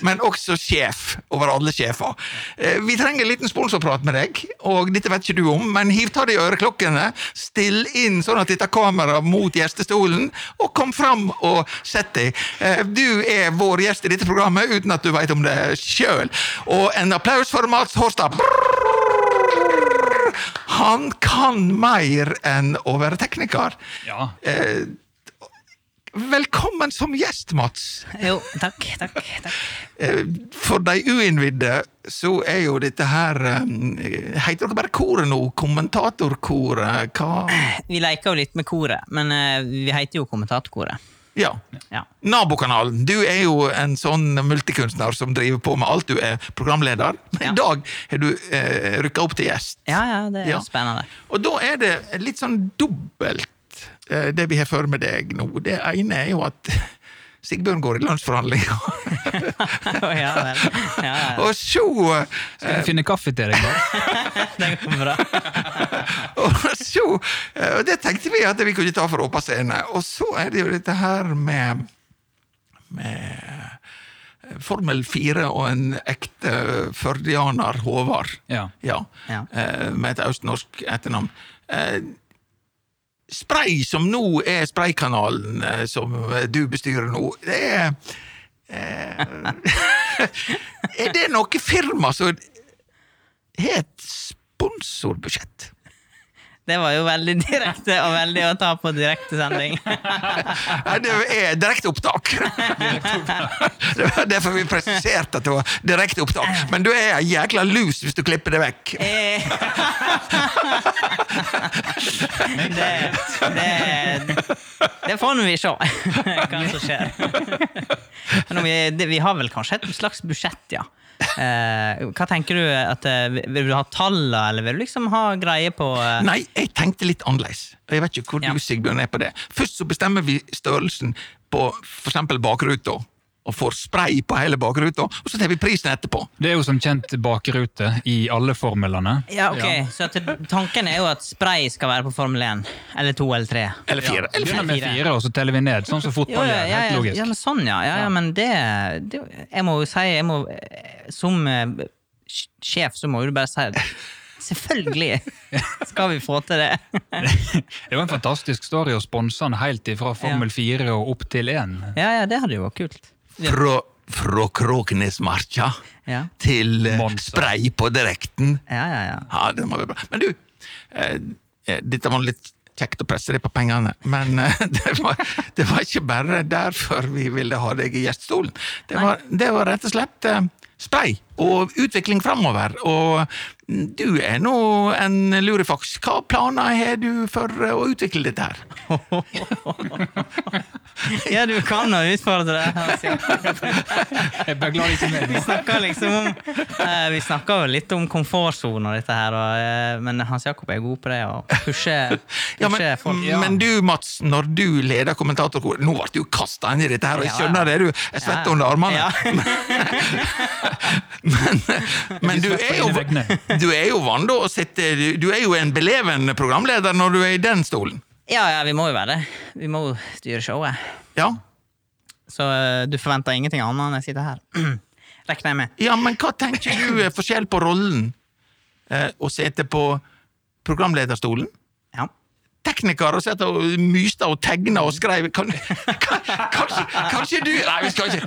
[SPEAKER 2] men også sjef over alle sjefer. Eh, Vi trenger en liten sponsorprat med deg, og dette vet ikke du om, men hiv ta deg i øreklokkene, still inn sånn at dette kameraet mot gjestestolen, og kom fram og sett deg. Eh, Du er vår gjest i dette programmet uten at du vet om det sjøl. Og en applaus for Mats Hårstad. Han kan mer enn å være tekniker.
[SPEAKER 1] Ja.
[SPEAKER 2] Velkommen som gjest, Mats.
[SPEAKER 3] Jo, takk, takk. takk.
[SPEAKER 2] Eh, For de uinnvidde så er jo dette her eh, Heter dere bare koret nå? Kommentatorkoret? Hva
[SPEAKER 3] Vi leker jo litt med koret, men eh, vi heter jo Kommentatorkoret.
[SPEAKER 2] Ja.
[SPEAKER 3] Ja.
[SPEAKER 2] Nabokanalen. Du er jo en sånn multikunstner som driver på med alt. Du er programleder. Men
[SPEAKER 3] Ja.
[SPEAKER 2] i dag har du eh, rykka opp til gjest.
[SPEAKER 3] ja, ja, det er
[SPEAKER 2] Ja.
[SPEAKER 3] spennende.
[SPEAKER 2] Og da er det litt sånn dobbelt, det vi har for med deg nå. Det ene er jo at [laughs] Sigbjørn går i lønnsforhandlinger. [laughs]
[SPEAKER 3] ja vel. Ja, ja.
[SPEAKER 2] og så
[SPEAKER 1] Skal vi finne kaffe til deg? da? [laughs]
[SPEAKER 3] Det går bra.
[SPEAKER 2] Og så eh, Og det tenkte vi at vi kunne ta for åpen scene. Og så er det jo dette her med med eh, Formel 4 og en ekte førdianer, Håvard.
[SPEAKER 1] Ja.
[SPEAKER 2] Ja.
[SPEAKER 3] Ja.
[SPEAKER 2] eh, Med et østnorsk etternavn. Eh, Spray, som nå er Spraykanalen, eh, som du bestyrer nå, det er eh, [laughs] Er det noe firma som har et sponsorbudsjett?
[SPEAKER 3] Det var jo veldig direkte og veldig å ta på direktesending. [laughs]
[SPEAKER 2] Det er direkte opptak. [laughs] Det var derfor vi presiserte at det var direkte opptak. Men du er jækla lus hvis du klipper det vekk.
[SPEAKER 3] Eh. det, det, det får nå vi se hva som skjer. [laughs] Men vi, det, vi har vel kanskje et slags budsjett, ja. Eh, hva tenker du? at eh, Vil du ha tallene, eller vil du liksom ha greie på eh,
[SPEAKER 2] Nei, jeg tenkte litt annerledes. Jeg vet ikke hvor
[SPEAKER 3] Ja.
[SPEAKER 2] du, Sigbjørn, er på det. Først så bestemmer vi størrelsen på eksempel bakruta. Og får spray på hele bakruta, og så tar vi prisen etterpå.
[SPEAKER 1] Det er jo som kjent bakrute i alle formlene.
[SPEAKER 3] Ja, ok, Så at tanken er jo at spray skal være på Formel 1. Eller 2 eller 3.
[SPEAKER 2] Eller fire. eller
[SPEAKER 1] Begynner med 4 og så teller vi ned. Sånn som fotball
[SPEAKER 3] ja,
[SPEAKER 1] gjør.
[SPEAKER 3] ja,
[SPEAKER 1] Helt logisk.
[SPEAKER 3] ja, men sånn, ja. ja, ja men det, det Jeg må jo si jeg må, Som eh, sjef så må du bare si det. Selvfølgelig [laughs] skal vi få til det.
[SPEAKER 1] Det var en fantastisk story å sponse den helt ifra Formel 4 og opp til 1.
[SPEAKER 3] Ja, ja, det hadde jo vært kult.
[SPEAKER 2] Fra, fra Kråkenesmarka
[SPEAKER 3] Ja,
[SPEAKER 2] til
[SPEAKER 1] Monster.
[SPEAKER 2] Spray på direkten.
[SPEAKER 3] ja, ja. ja.
[SPEAKER 2] Ja, det må være bra. Men du, eh, eh, dette var litt kjekt å presse deg på pengene, men eh, [laughs] det var, det var ikke bare derfor vi ville ha deg i gjestestolen. Det var, det var rett og slett eh, spray og utvikling framover. Og du er nå en lurifaks. Hva planer har du for å utvikle dette her? [laughs]
[SPEAKER 3] Ja, du kan jo utfordre det.
[SPEAKER 1] Jeg er bare glad ikke med.
[SPEAKER 3] Vi snakker liksom om eh, Vi snakker jo litt om komfortsonen og dette her, og, eh, men Hans Jakob er god på det å pushe, [laughs]
[SPEAKER 2] Ja, men,
[SPEAKER 3] folk.
[SPEAKER 1] Ja.
[SPEAKER 2] men du, Mats, når du leder kommentatorkoret Nå ble du kasta inn i dette her, og jeg skjønner det, du er svett
[SPEAKER 3] Ja.
[SPEAKER 2] under armene.
[SPEAKER 3] Ja. [laughs]
[SPEAKER 2] men, men du er jo. Du er jo vant til å sitte Du er jo en beleven programleder når du er i den stolen.
[SPEAKER 3] ja, ja, vi må jo være det. Vi må jo styre showet.
[SPEAKER 2] Ja,
[SPEAKER 3] Så eh, du forventer ingenting annet enn jeg sitter her. [clears throat] Regner jeg med.
[SPEAKER 2] ja men hva tenker du er forskjell på rollen eh, å sitte på programlederstolen? Tekniker og sitte og myste og tegne og skrev kan, kan, kanskje, kanskje du Nei, vi skal ikke.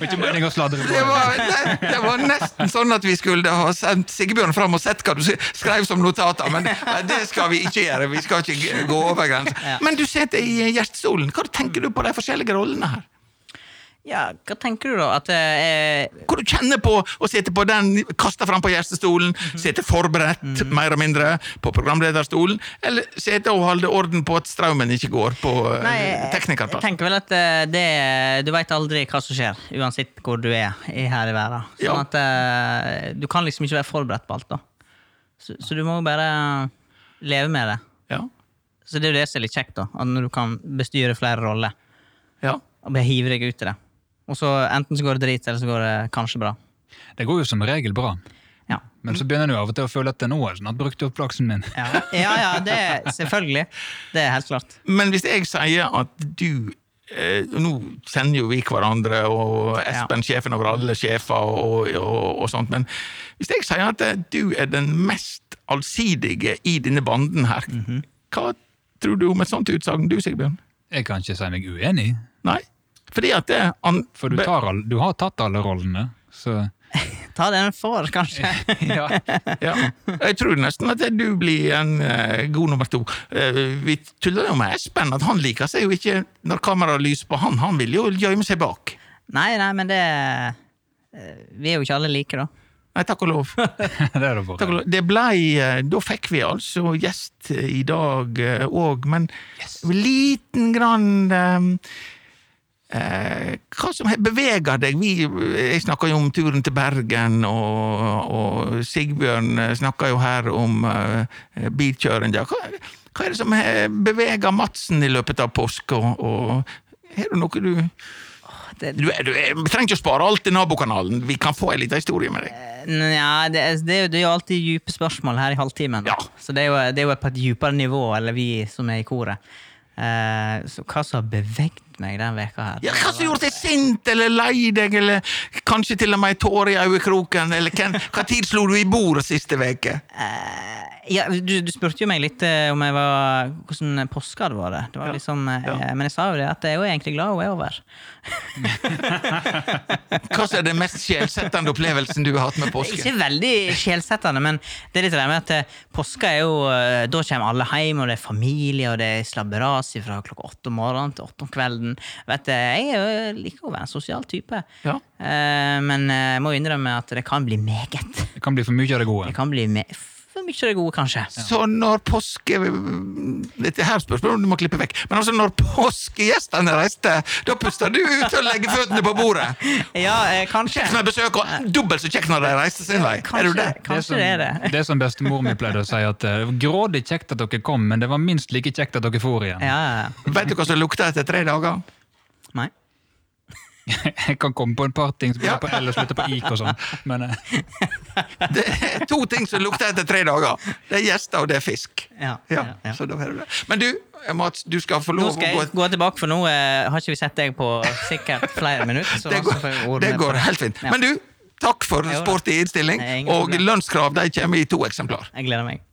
[SPEAKER 2] Det var, det, det var nesten sånn at vi skulle ha sendt Sigbjørn fram og sett hva du skrev som notater, men det skal vi ikke gjøre. Vi skal ikke gå over
[SPEAKER 3] grensa.
[SPEAKER 2] Men du sitter i hjertestolen. Hva tenker du på de forskjellige rollene her?
[SPEAKER 3] Ja, hva tenker du da? At det er
[SPEAKER 2] du kjenner på å sitte på den, kaste fram på gjestestolen,
[SPEAKER 3] Mhm.
[SPEAKER 2] sitte forberedt, mer og mindre, på programlederstolen, eller sitte og holde orden på at strømmen ikke går på eh,
[SPEAKER 3] Nei, jeg, jeg tenker vel at eh, det Du veit aldri hva som skjer, uansett hvor du er i, her i verden. Sånn
[SPEAKER 2] Ja.
[SPEAKER 3] at eh, du kan liksom ikke være forberedt på alt, da. Så, så du må jo bare leve med det.
[SPEAKER 2] Ja.
[SPEAKER 3] Så det er jo det som er litt kjekt, da. At når du kan bestyre flere roller.
[SPEAKER 2] ja.
[SPEAKER 3] Og bare hive deg ut i det. Og så enten så går det drit, eller så går det kanskje bra.
[SPEAKER 1] Det går jo som regel bra.
[SPEAKER 3] Ja.
[SPEAKER 1] Men så begynner du av og til å føle at nå har jeg snart brukt opp flaksen min.
[SPEAKER 3] Ja, ja, ja det er [laughs] selvfølgelig. Det er helt klart.
[SPEAKER 2] Men hvis jeg sier at du eh, Nå kjenner jo vi hverandre, og Espen sjefen over alle sjefer, og, og, og sånt, men hvis jeg sier at eh, du er den mest allsidige i denne banden her, hva tror du om et sånt utsagn, du Sigbjørn?
[SPEAKER 1] Jeg kan ikke si meg uenig,
[SPEAKER 2] Nei? Fordi at det an,
[SPEAKER 1] for du, tar all, du har tatt alle rollene. Så [laughs]
[SPEAKER 3] Ta den får, kanskje. [laughs]
[SPEAKER 1] ja.
[SPEAKER 2] ja. Jeg tror nesten at du blir en uh, god nummer to. Uh, vi tuller jo med Espen, at han liker seg jo ikke når kameraet lyser på han. Han vil jo gjemme seg bak.
[SPEAKER 3] Nei, nei, men det uh, Vi er jo ikke alle like, da.
[SPEAKER 2] Nei, takk og lov. [laughs]
[SPEAKER 1] det er det
[SPEAKER 2] Takk og lov. Det blei Da fikk vi altså gjest i dag òg, men liten grann eh, eh, Hva som beveger deg? Vi, jeg snakka jo om turen til Bergen, og, og Sigbjørn snakker snakka jo her om eh, bilkjøringa. Hva, hva er det som beveger Madsen i løpet av påske? Og, og er det noe du
[SPEAKER 3] Det,
[SPEAKER 2] du, du, du, er- trenger ikke å spare alt i nabokanalen. Vi kan få en liten historie med deg.
[SPEAKER 3] Nja, det, det, det er jo alltid dype spørsmål her i halvtimen.
[SPEAKER 2] Ja.
[SPEAKER 3] Så det er, jo, det er jo på et dypere nivå, eller vi som er i koret. Eh, så hva som har beveget meg den veka her?
[SPEAKER 2] Ja, hva som gjorde deg sint eller lei deg, eller kanskje til og med ei tåre i øyekroken? Eller hvem- hva tid slo du i bordet siste veke?
[SPEAKER 3] Eh, ja, du, du spurte jo meg litt eh, om jeg var, hvordan påska det var. det. det var
[SPEAKER 2] Ja.
[SPEAKER 3] liksom, eh,
[SPEAKER 2] Ja.
[SPEAKER 3] Men jeg sa jo det at jeg er jo egentlig glad hun er over. [laughs]
[SPEAKER 2] Hva som er den mest sjelsettende opplevelsen du har hatt med påske?
[SPEAKER 3] Ikke veldig sjelsettende, men det er litt det med at påska er jo Da kommer alle hjem, og det er familie, og det er slabberas fra klokka åtte om morgenen til åtte om kvelden. Vet du, Jeg er liker å være en sosial type,
[SPEAKER 2] Ja.
[SPEAKER 3] Eh, men jeg må innrømme at det kan bli meget.
[SPEAKER 1] Det kan bli for mye av det gode.
[SPEAKER 3] Det kan bli mye det gode, kanskje.
[SPEAKER 2] Så når påske Dette her spørsmålet om du må klippe vekk. Men altså, når påskegjestene reiste, da pusta du ut og legger føttene på bordet? [laughs]
[SPEAKER 3] Ja, eh, kanskje.
[SPEAKER 2] Kjekt med besøk, og dobbelt så kjekt når de reiste sin vei.
[SPEAKER 3] Kanskje,
[SPEAKER 2] Er du det?
[SPEAKER 3] kanskje det er det.
[SPEAKER 1] Det som bestemor mi pleide å si, at eh, det var grådig kjekt at dere kom, men det var minst like kjekt at dere for igjen.
[SPEAKER 3] Ja.
[SPEAKER 2] Vet du hva som lukter etter tre dager?
[SPEAKER 3] Nei.
[SPEAKER 1] Jeg kan komme på en par ting som begynner på L og slutter på ik og sånn, men eh, [laughs]
[SPEAKER 2] Det er to ting som lukter etter tre dager. Det er gjester, og det er fisk.
[SPEAKER 3] Ja,
[SPEAKER 2] Ja,
[SPEAKER 3] ja,
[SPEAKER 2] så da er det. Men du, Mats, du skal få lov å
[SPEAKER 3] skal jeg gå tilbake, for nå eh, har ikke vi sett deg på sikkert flere minutter. Så [laughs]
[SPEAKER 2] Det går, det går helt fint. Men du, takk for sporty innstilling. Og lønnskrav de kommer i to eksemplar.
[SPEAKER 3] Jeg gleder meg. [laughs]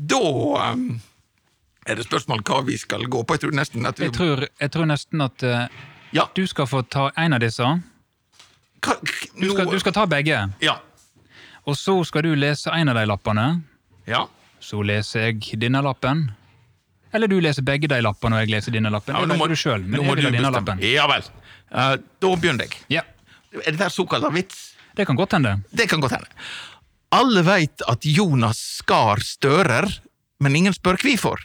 [SPEAKER 2] Da um, er det spørsmål hva vi skal gå på. Jeg tror nesten at
[SPEAKER 1] jeg tror, jeg tror nesten at uh,
[SPEAKER 2] Ja.
[SPEAKER 1] du skal få ta en av disse.
[SPEAKER 2] Hva,
[SPEAKER 1] Du skal, du skal ta begge,
[SPEAKER 2] Ja.
[SPEAKER 1] og så skal du lese en av de lappene.
[SPEAKER 2] Ja.
[SPEAKER 1] Så leser jeg denne lappen. Eller du leser begge de lappene, og jeg leser denne lappen.
[SPEAKER 2] ja
[SPEAKER 1] nå må, du selv, men jeg vil ha denne lappen.
[SPEAKER 2] Ja vel. Uh, da begynner jeg.
[SPEAKER 1] Ja,
[SPEAKER 2] Er dette såkalt vits?
[SPEAKER 1] Det kan godt hende.
[SPEAKER 2] Det kan godt hende. Alle veit at Jonas skar stører, men ingen spør hvorfor.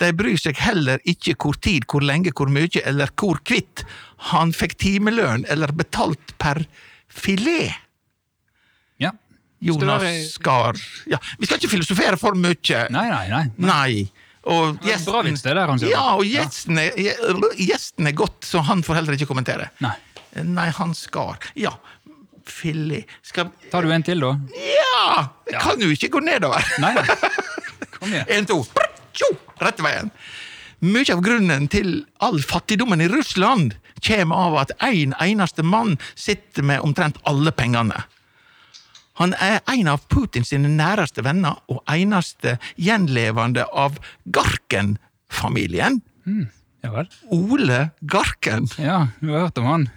[SPEAKER 2] De bryr seg heller ikke hvor tid, hvor lenge, hvor mye eller hvor kvitt han fikk timelønn eller betalt per filet.
[SPEAKER 1] Ja.
[SPEAKER 2] Jonas
[SPEAKER 1] Gahr
[SPEAKER 2] Skar. Ja, vi skal ikke filosofere for mye.
[SPEAKER 1] Nei, nei, nei.
[SPEAKER 2] Nei. Og
[SPEAKER 1] Det Bra vits det der.
[SPEAKER 2] Ja, og gjesten er, gjesten er godt, så han får heller ikke kommentere.
[SPEAKER 1] Nei.
[SPEAKER 2] Nei, han skar. Ja. Filet. Skal
[SPEAKER 1] Tar du en til, da?
[SPEAKER 2] Ja! Det kan jo ikke gå nedover.
[SPEAKER 1] Nei, nei. [laughs] Kom igjen.
[SPEAKER 2] En, to. Tjo! Rette veien. Mye av grunnen til all fattigdommen i Russland kommer av at en eneste mann sitter med omtrent alle pengene. Han er en av Putins næreste venner og eneste gjenlevende av Garken-familien.
[SPEAKER 1] Ja vel.
[SPEAKER 2] Ole Garken.
[SPEAKER 1] Ja, du har hørt om han.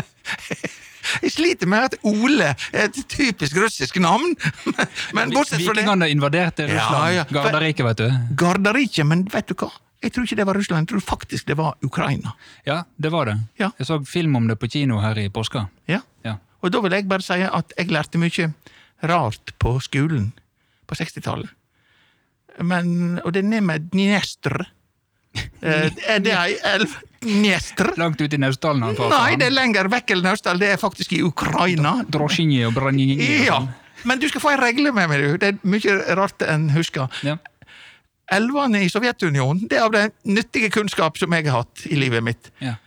[SPEAKER 1] [laughs]
[SPEAKER 2] Jeg sliter med at Ole er et typisk russisk navn, [laughs] men, bortsett fra det
[SPEAKER 1] Vikingene invaderte Russland.
[SPEAKER 2] ja.
[SPEAKER 1] Gardarriket, vet du.
[SPEAKER 2] Gardarike, men vet du hva? Jeg tror ikke det var Russland, jeg tror faktisk det var Ukraina.
[SPEAKER 1] Ja, det var det.
[SPEAKER 2] Ja.
[SPEAKER 1] Jeg så film om det på kino her i påska.
[SPEAKER 2] Ja.
[SPEAKER 1] Ja.
[SPEAKER 2] Og da vil jeg bare si at jeg lærte mye rart på skolen på 60-tallet. Men, og det er ned med Dnestr. Eh, er det ei elv? Dnestr?
[SPEAKER 1] Langt ute i Naustdalen.
[SPEAKER 2] Nei, det er lenger vekk enn Naustdal. Det er faktisk i Ukraina.
[SPEAKER 1] Drosjinje og branninje.
[SPEAKER 2] Ja, Men du skal få ei regle med meg, du. Det er mye rart en husker.
[SPEAKER 1] Ja.
[SPEAKER 2] Elvene i Sovjetunionen, det er av den nyttige kunnskap som jeg har hatt i livet mitt.
[SPEAKER 1] ja.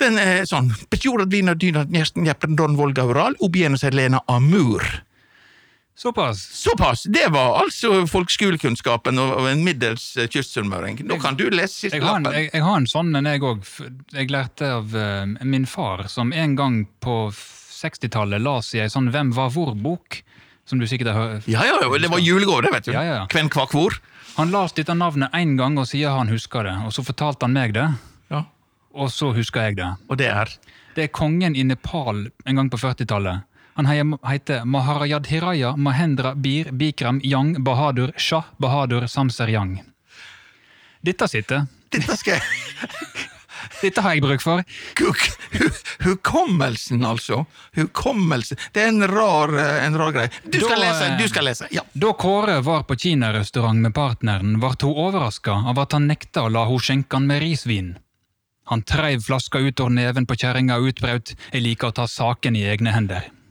[SPEAKER 2] Den er sånn Petsjuradvina dynat dnjesten jepren don volga ural, objene seg lena amur.
[SPEAKER 1] Såpass.
[SPEAKER 2] Såpass! Det var altså folkeskolekunnskapen og en middels eh, kystsunnmøring. Nå kan du lese siste lappen.
[SPEAKER 1] jeg, jeg har en sånn en, jeg òg. Jeg lærte av uh, min far, som en gang på 60-tallet las i ei sånn Hvem var hvor-bok. Som du sikkert har hørt.
[SPEAKER 2] Ja, ja, ja, det var julegård, det, vet du.
[SPEAKER 1] Ja, ja, ja.
[SPEAKER 2] Kven kvakk hvor.
[SPEAKER 1] Han las dette navnet én gang og sier han husker det. Og så fortalte han meg det,
[SPEAKER 2] Ja.
[SPEAKER 1] og så husker jeg det.
[SPEAKER 2] Og det er
[SPEAKER 1] Det er kongen i Nepal en gang på 40-tallet. Han heter Maharajad Hiraya Mahendra Bir Bikram Yang Bahadur Shah Bahadur Samseryang. Dette sitter.
[SPEAKER 2] Dette skal jeg [laughs]
[SPEAKER 1] Dette har jeg bruk for.
[SPEAKER 2] Hukommelsen, altså. Hukommelsen. Det er en rar, eh, en rar greie. Du skal
[SPEAKER 1] Da,
[SPEAKER 2] lese,
[SPEAKER 1] eh,
[SPEAKER 2] du skal lese. Ja.
[SPEAKER 1] Da Kåre var på kinarestaurant med partneren, ble hun overraska av at han nekta å la hun skjenke han med risvin. Han treiv flaska ut utover neven på kjerringa og utbraut 'Jeg liker å ta saken i egne hender'.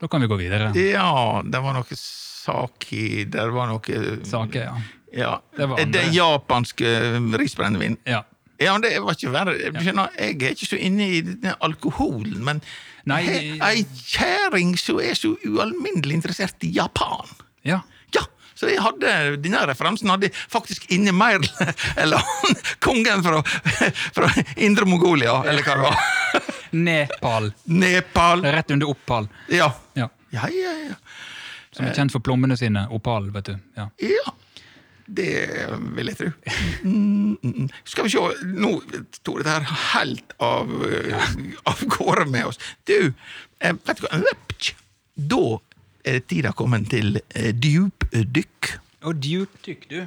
[SPEAKER 1] Da kan vi gå videre.
[SPEAKER 2] ja, det var noe saki Det var noe
[SPEAKER 1] Sake, ja.
[SPEAKER 2] Ja.
[SPEAKER 1] Det var
[SPEAKER 2] det,
[SPEAKER 1] andre.
[SPEAKER 2] japanske eh, risbrennevin.
[SPEAKER 1] ja.
[SPEAKER 2] Ja, men det var ikke verre. Skjønner, jeg er ikke så inne i denne alkoholen, men
[SPEAKER 1] Nei,
[SPEAKER 2] ei kjerring som er så ualminnelig interessert i Japan.
[SPEAKER 1] Ja.
[SPEAKER 2] Ja, så jeg hadde, denne referansen hadde jeg faktisk inne mer [laughs] eller kongen fra, [laughs] fra Indre Mongolia, eller hva det var. [laughs]
[SPEAKER 1] Nepal.
[SPEAKER 2] Nepal.
[SPEAKER 1] Rett under Oppal.
[SPEAKER 2] Ja.
[SPEAKER 1] Ja.
[SPEAKER 2] Ja, ja, ja.
[SPEAKER 1] Som er kjent for plommene sine. Opal, vet du. Ja.
[SPEAKER 2] Ja, det vil jeg tro. Mm, mm, mm. Skal vi se, nå tok dette her helt av, ja. [laughs] av gårde med oss. Du, eh, vet du hva? Da er tida kommet til eh, djupdykk.
[SPEAKER 1] Og djupdykk, du.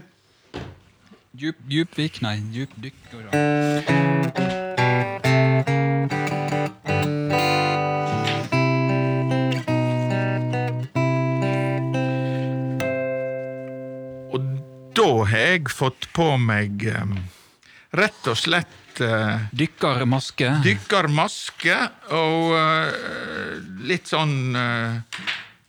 [SPEAKER 1] Djup, djupvik, nei, djupdykk.
[SPEAKER 2] Da har jeg fått på meg rett og slett eh,
[SPEAKER 1] Dykkermaske.
[SPEAKER 2] dykkermaske og eh, litt sånn eh,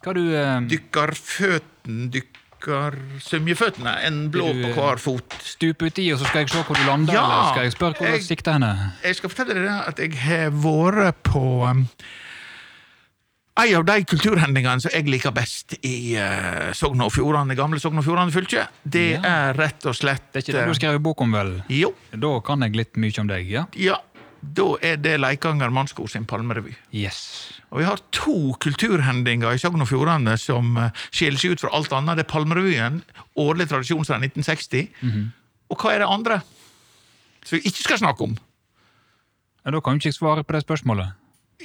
[SPEAKER 1] Hva du eh,
[SPEAKER 2] dykkerføtten, dykkersømjeføttene. En blå
[SPEAKER 1] du,
[SPEAKER 2] på hver fot.
[SPEAKER 1] stupe uti, og så skal jeg se hvor du lander?
[SPEAKER 2] Ja,
[SPEAKER 1] eller skal jeg spørre hvor
[SPEAKER 2] jeg-
[SPEAKER 1] du sikter henne?
[SPEAKER 2] Jeg skal fortelle deg at jeg har vært på en av de kulturhendingene som jeg liker best i uh, Sogn og Fjordane, gamle Sogn og Fjordane fylke. Det
[SPEAKER 1] Ja.
[SPEAKER 2] er rett og slett
[SPEAKER 1] Det er ikke det du
[SPEAKER 2] eh,
[SPEAKER 1] skrevet bok om, vel?
[SPEAKER 2] Jo,
[SPEAKER 1] Da kan jeg litt mye om deg, ja?
[SPEAKER 2] ja. Da er det Leikanger mannskor sin palmerevy.
[SPEAKER 1] Yes.
[SPEAKER 2] Og vi har to kulturhendinger i Sogn og Fjordane som uh, skiller seg ut fra alt annet. Det er Palmerevyen, årlig tradisjon siden 1960.
[SPEAKER 1] -hmm.
[SPEAKER 2] Og hva er det andre? Som vi ikke skal snakke om?
[SPEAKER 1] Ja, da kan jo ikke jeg svare på det spørsmålet.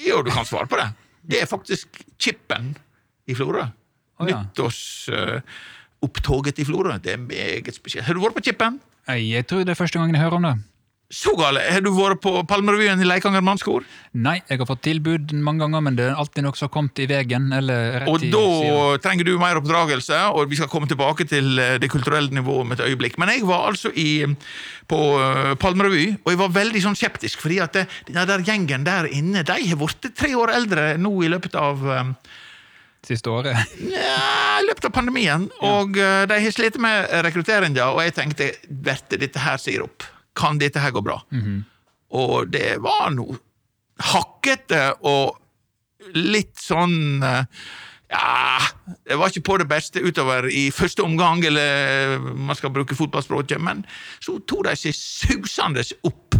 [SPEAKER 2] Jo, du kan svare på det. Det er faktisk Chippen i Florø.
[SPEAKER 1] Oh, ja.
[SPEAKER 2] Nyttårsopptoget i Florø. Det er meget spesielt. Har du vært på Chippen?
[SPEAKER 1] Jeg tror det er første gangen jeg hører om det.
[SPEAKER 2] Så gale! Har du vært på Palmerevyen i Leikanger mannskor?
[SPEAKER 1] Nei, jeg har fått tilbud mange ganger, men det er alltid noe som har kommet i veien.
[SPEAKER 2] Og da trenger du mer oppdragelse, og vi skal komme tilbake til eh, det kulturelle nivået om et øyeblikk. Men jeg var altså i, på eh, Palmerevy, og jeg var veldig sånn skeptisk, fordi at det, den der gjengen der inne, de har blitt tre år eldre nå i løpet av eh,
[SPEAKER 1] Siste året. [laughs]
[SPEAKER 2] Ja, i løpet av pandemien. Og ja. de har slitt med rekrutteringa, og jeg tenkte Berte, dette her sier opp. Kan dette her gå bra? Og det var noe hakkete og litt sånn eh, ja, det var ikke på det beste utover i første omgang, eller man skal bruke fotballspråket, men så tok de seg susende opp.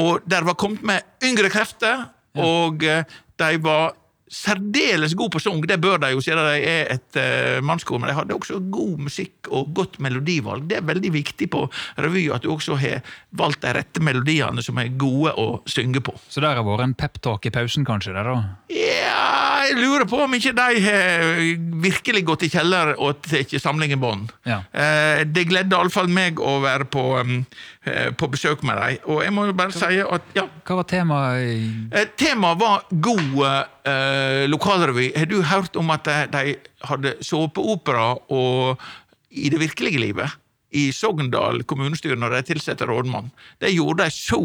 [SPEAKER 2] Og der var kommet med yngre krefter, og eh, de var særdeles god på sang. Det bør de jo, siden de er et uh, mannskor, men de hadde også god musikk og godt melodivalg. Det er veldig viktig på revy at du også har valgt de rette melodiene som er gode å synge på.
[SPEAKER 1] Så der har vært en peptalk i pausen, kanskje? der da?
[SPEAKER 2] Ja, jeg lurer på om ikke de har virkelig gått i kjeller og tatt samling i bånd.
[SPEAKER 1] Ja.
[SPEAKER 2] Uh, det gledde iallfall meg å være på, um, uh, på besøk med dem. Og jeg må jo bare si at ja,
[SPEAKER 1] Hva var temaet?
[SPEAKER 2] Temaet var god eh, lokalrevy. Har du hørt om at de, de hadde såpeopera i det virkelige livet? I Sogndal kommunestyre, når de tilsetter rådmann. Det gjorde de så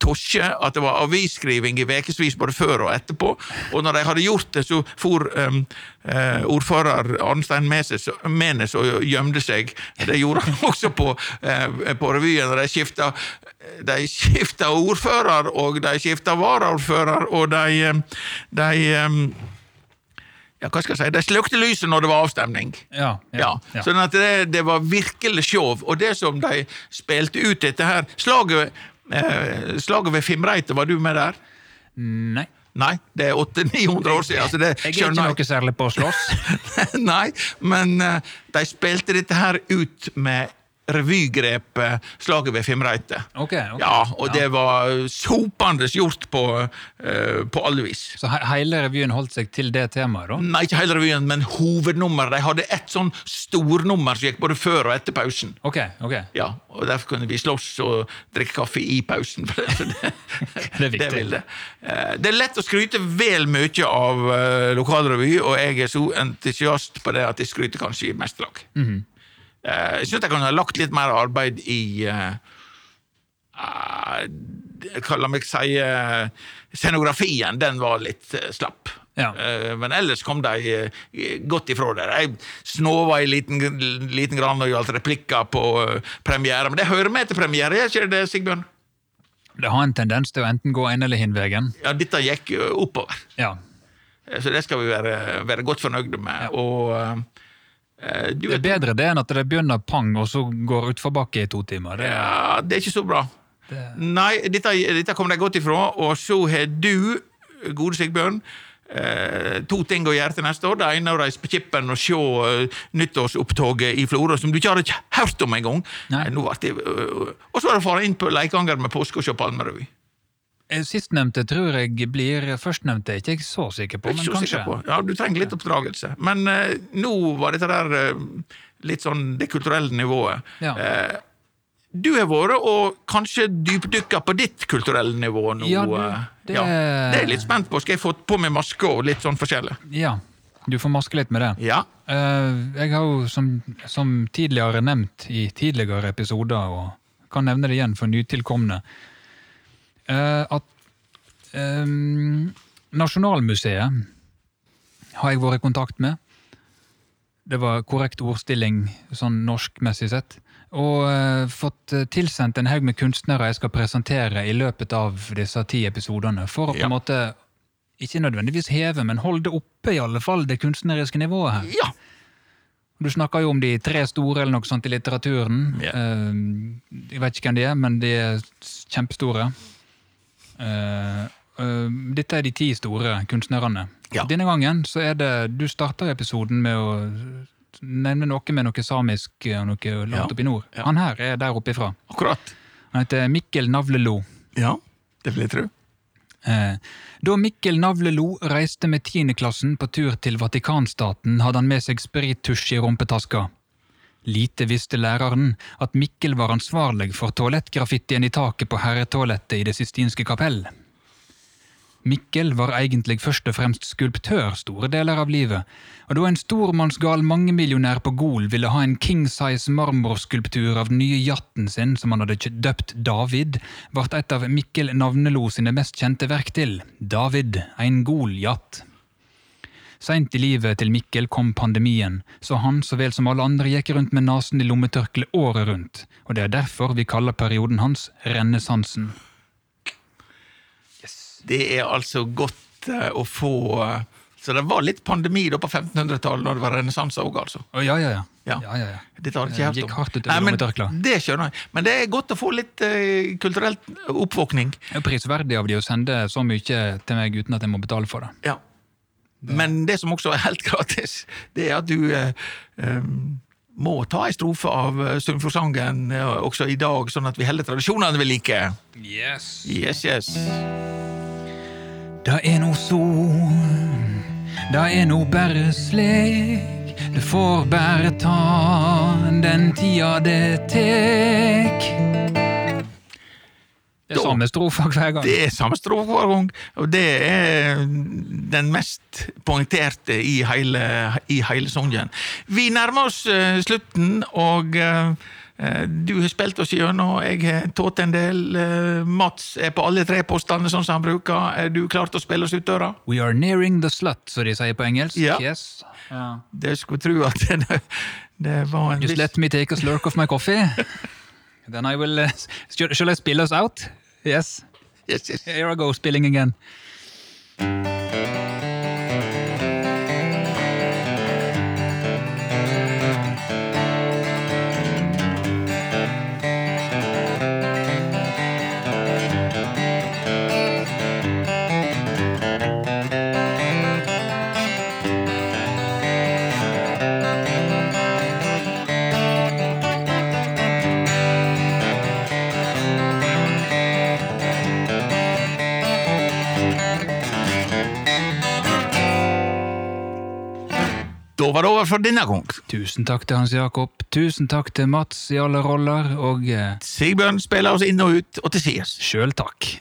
[SPEAKER 2] tosje at det var avisskriving i ukevis både før og etterpå. Og når de hadde gjort det, så for um, uh, ordfører Arnstein Meses, Menes og gjemte seg. Det gjorde han [laughs] også på, uh, på revyen. De skifta de skifta ordfører, og de skifta varaordfører, og de, de ja, hva skal jeg si, de slukte lyset når det var avstemning.
[SPEAKER 1] Ja.
[SPEAKER 2] Ja,
[SPEAKER 1] ja.
[SPEAKER 2] Sånn at det, det var virkelig show. Og det som de spilte ut dette her Slaget, eh, slaget ved Fimreite, var du med der?
[SPEAKER 1] Nei.
[SPEAKER 2] Nei, det er 800-900 år siden. Altså det,
[SPEAKER 1] Jeg er ikke noe særlig på å slåss. [laughs]
[SPEAKER 2] Nei, men eh, de spilte dette her ut med revygrepet Slaget ved Fimreite.
[SPEAKER 1] Ok, ok.
[SPEAKER 2] Ja, og det var sopende gjort på, eh, på alle vis.
[SPEAKER 1] Så he hele revyen holdt seg til det temaet, da?
[SPEAKER 2] Nei, ikke hele revyen, men hovednummeret. De hadde ett sånn stornummer som gikk både før og etter pausen.
[SPEAKER 1] Ok, ok.
[SPEAKER 2] Ja, og Derfor kunne vi slåss og drikke kaffe i pausen. [laughs] Det, [laughs]
[SPEAKER 1] Det er viktig.
[SPEAKER 2] vil det. Eh, det er lett å skryte vel mye av uh, lokalrevy, og jeg er så entusiast på det at jeg skryter kanskje i mest lag.
[SPEAKER 1] Mhm.
[SPEAKER 2] Eh, jeg syns jeg kunne ha lagt litt mer arbeid i uh, La meg si uh, Scenografien, den var litt eh, slapp.
[SPEAKER 1] Ja.
[SPEAKER 2] Eh, men ellers kom de eh, godt ifra der. Jeg snova i liten, liten grann når det gjaldt replikker på premiere, men det hører med til premiere, gjør ikke det, Sigbjørn?
[SPEAKER 1] Det har en tendens til å enten gå en eller hin veien.
[SPEAKER 2] Ja, dette gikk oppover,
[SPEAKER 1] Ja.
[SPEAKER 2] Eh, så det skal vi være, være godt fornøyde med. Og eh, du
[SPEAKER 1] Det er bedre det enn at det begynner pang, og så går utforbakke i to timer. Det,
[SPEAKER 2] Ja, det er ikke så bra.
[SPEAKER 1] det,
[SPEAKER 2] Nei, dette, dette kommer de godt ifra, og så har du, gode Sigbjørn, eh, to ting å gjøre til neste år. Det ene er å reise på Kippen og se eh, nyttårsopptoget i Florø, som du ikke hadde hørt om engang. Eh, eh, og så er det å fare inn på Leikanger med påske og se Palmerevy.
[SPEAKER 1] Eh, Sistnevnte tror jeg blir Førstnevnte ikke jeg så sikker på, men
[SPEAKER 2] ikke så
[SPEAKER 1] kanskje.
[SPEAKER 2] på. Ja, du trenger litt oppdragelse. Men eh, nå var dette der eh, litt sånn det kulturelle nivået.
[SPEAKER 1] Ja.
[SPEAKER 2] Eh, du har vært og kanskje dypdykka på ditt kulturelle nivå nå.
[SPEAKER 1] Ja, du,
[SPEAKER 2] eh,
[SPEAKER 1] det-
[SPEAKER 2] ja. det er jeg litt spent på. Skal jeg få på meg maske og litt sånn forskjellig?
[SPEAKER 1] Ja, du får maske litt med det.
[SPEAKER 2] Ja.
[SPEAKER 1] Uh, jeg har jo som, som tidligere nevnt i tidligere episoder, og kan nevne det igjen for nytilkomne, at um, Nasjonalmuseet har jeg vært i kontakt med. Det var korrekt ordstilling sånn norskmessig sett. Og uh, fått eh, tilsendt en haug med kunstnere jeg skal presentere i løpet av disse ti episodene. For å på en måte ikke nødvendigvis heve, men holde oppe i alle fall det kunstneriske nivået her.
[SPEAKER 2] ja.
[SPEAKER 1] Du snakker jo om de tre store eller noe sånt i litteraturen.
[SPEAKER 2] Ja.
[SPEAKER 1] Uh, jeg vet ikke hvem de er, men de er kjempestore. Eh, uh, dette er de ti store kunstnerne.
[SPEAKER 2] Ja.
[SPEAKER 1] Denne gangen så er det Du starter episoden med å nevne noe med noe samisk og noe langt
[SPEAKER 2] Ja.
[SPEAKER 1] oppe i nord.
[SPEAKER 2] Ja.
[SPEAKER 1] Han her er der oppe ifra.
[SPEAKER 2] Akkurat.
[SPEAKER 1] Han heter Mikkel Navlelo.
[SPEAKER 2] Ja, det vil jeg tro.
[SPEAKER 1] Eh, Da Mikkel Navlelo reiste med tiendeklassen på tur til Vatikanstaten, hadde han med seg sprittusj i rumpetaska. Lite visste læreren at Mikkel var ansvarlig for toalettgraffitien i taket på herretoalettet i Det sistinske kapell. Mikkel var egentlig først og fremst skulptør store deler av livet, og da en stormannsgal mangemillionær på Gol ville ha en king size marmorskulptur av den nye jatten sin som han hadde døpt David, ble et av Mikkel Navnelo sine mest kjente verk til, David, en Gol-jatt. Seint i livet til Mikkel kom pandemien, så han så vel som alle andre gikk rundt med nesen i lommetørkleet året rundt, og det er derfor vi kaller perioden hans renessansen.
[SPEAKER 2] Det er altså godt uh, å få uh, Så det var litt pandemi da på 1500-tallet, når det var renessanse òg, altså.
[SPEAKER 1] Oh, ja, ja, ja.
[SPEAKER 2] Ja.
[SPEAKER 1] ja, ja, ja.
[SPEAKER 2] Dette har ikke hørt
[SPEAKER 1] gikk
[SPEAKER 2] om.
[SPEAKER 1] hardt utover lommetørkla.
[SPEAKER 2] Det skjønner jeg. Men det er godt å få litt uh, kulturelt oppvåkning.
[SPEAKER 1] Det er prisverdig av de å sende så mye til meg uten at jeg må betale for det.
[SPEAKER 2] Ja. Men det som også er helt [laughs] gratis, det er at du eh, eh, må ta ei strofe av eh, Sunnfjordsangen eh, også i dag, sånn at vi holder tradisjonene ved like.
[SPEAKER 1] Yes.
[SPEAKER 2] Yes, yes.
[SPEAKER 1] Det er no sol, det er no bare slik. Du får bare ta den tida det tek. Det er samme strofa hver gang.
[SPEAKER 2] Det er samme strofa hver gang, og det er den mest poengterte i hele, i hele sangen. Vi nærmer oss eh, slutten, og eh, eh, du har spilt oss gjennom, jeg har tått en del. Mats er på alle tre postene, sånn som han bruker. Er du klar til å spille oss ut døra?
[SPEAKER 1] We are nearing the slut, som de sier på engelsk.
[SPEAKER 2] Ja.
[SPEAKER 1] Yes. Ja.
[SPEAKER 2] Det skulle tro at det, det var en
[SPEAKER 1] Just let me take a slurk of my coffee. [laughs] Then I will... Uh, shall, shall I spill us out? Yes.
[SPEAKER 2] Yes, yes.
[SPEAKER 1] Here I go, spilling again.
[SPEAKER 2] Da var det over for denne gang.
[SPEAKER 1] Tusen takk til Hans Jakob. Tusen takk til Mats i alle roller, og eh,
[SPEAKER 2] Sigbjørn spiller oss inn og ut, og til sides.
[SPEAKER 1] sjøl takk.